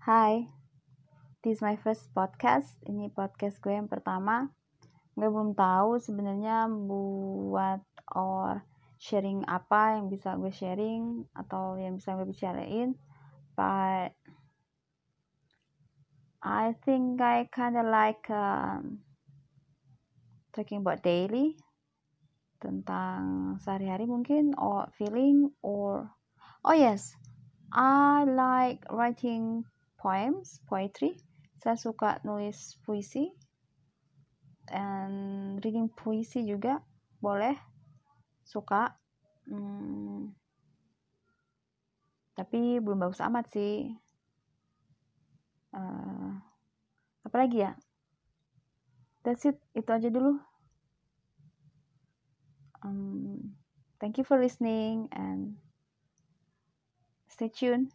Hai, this is my first podcast. Ini podcast gue yang pertama. Gue belum tahu sebenarnya buat or sharing apa yang bisa gue sharing atau yang bisa gue bicarain. But I think I kinda like um, talking about daily tentang sehari-hari mungkin or feeling or oh yes I like writing poems, poetry. Saya suka nulis puisi and reading puisi juga boleh suka. Hmm, tapi belum bagus amat sih. Uh, apa lagi ya? That's it. Itu aja dulu. Um, thank you for listening and stay tuned.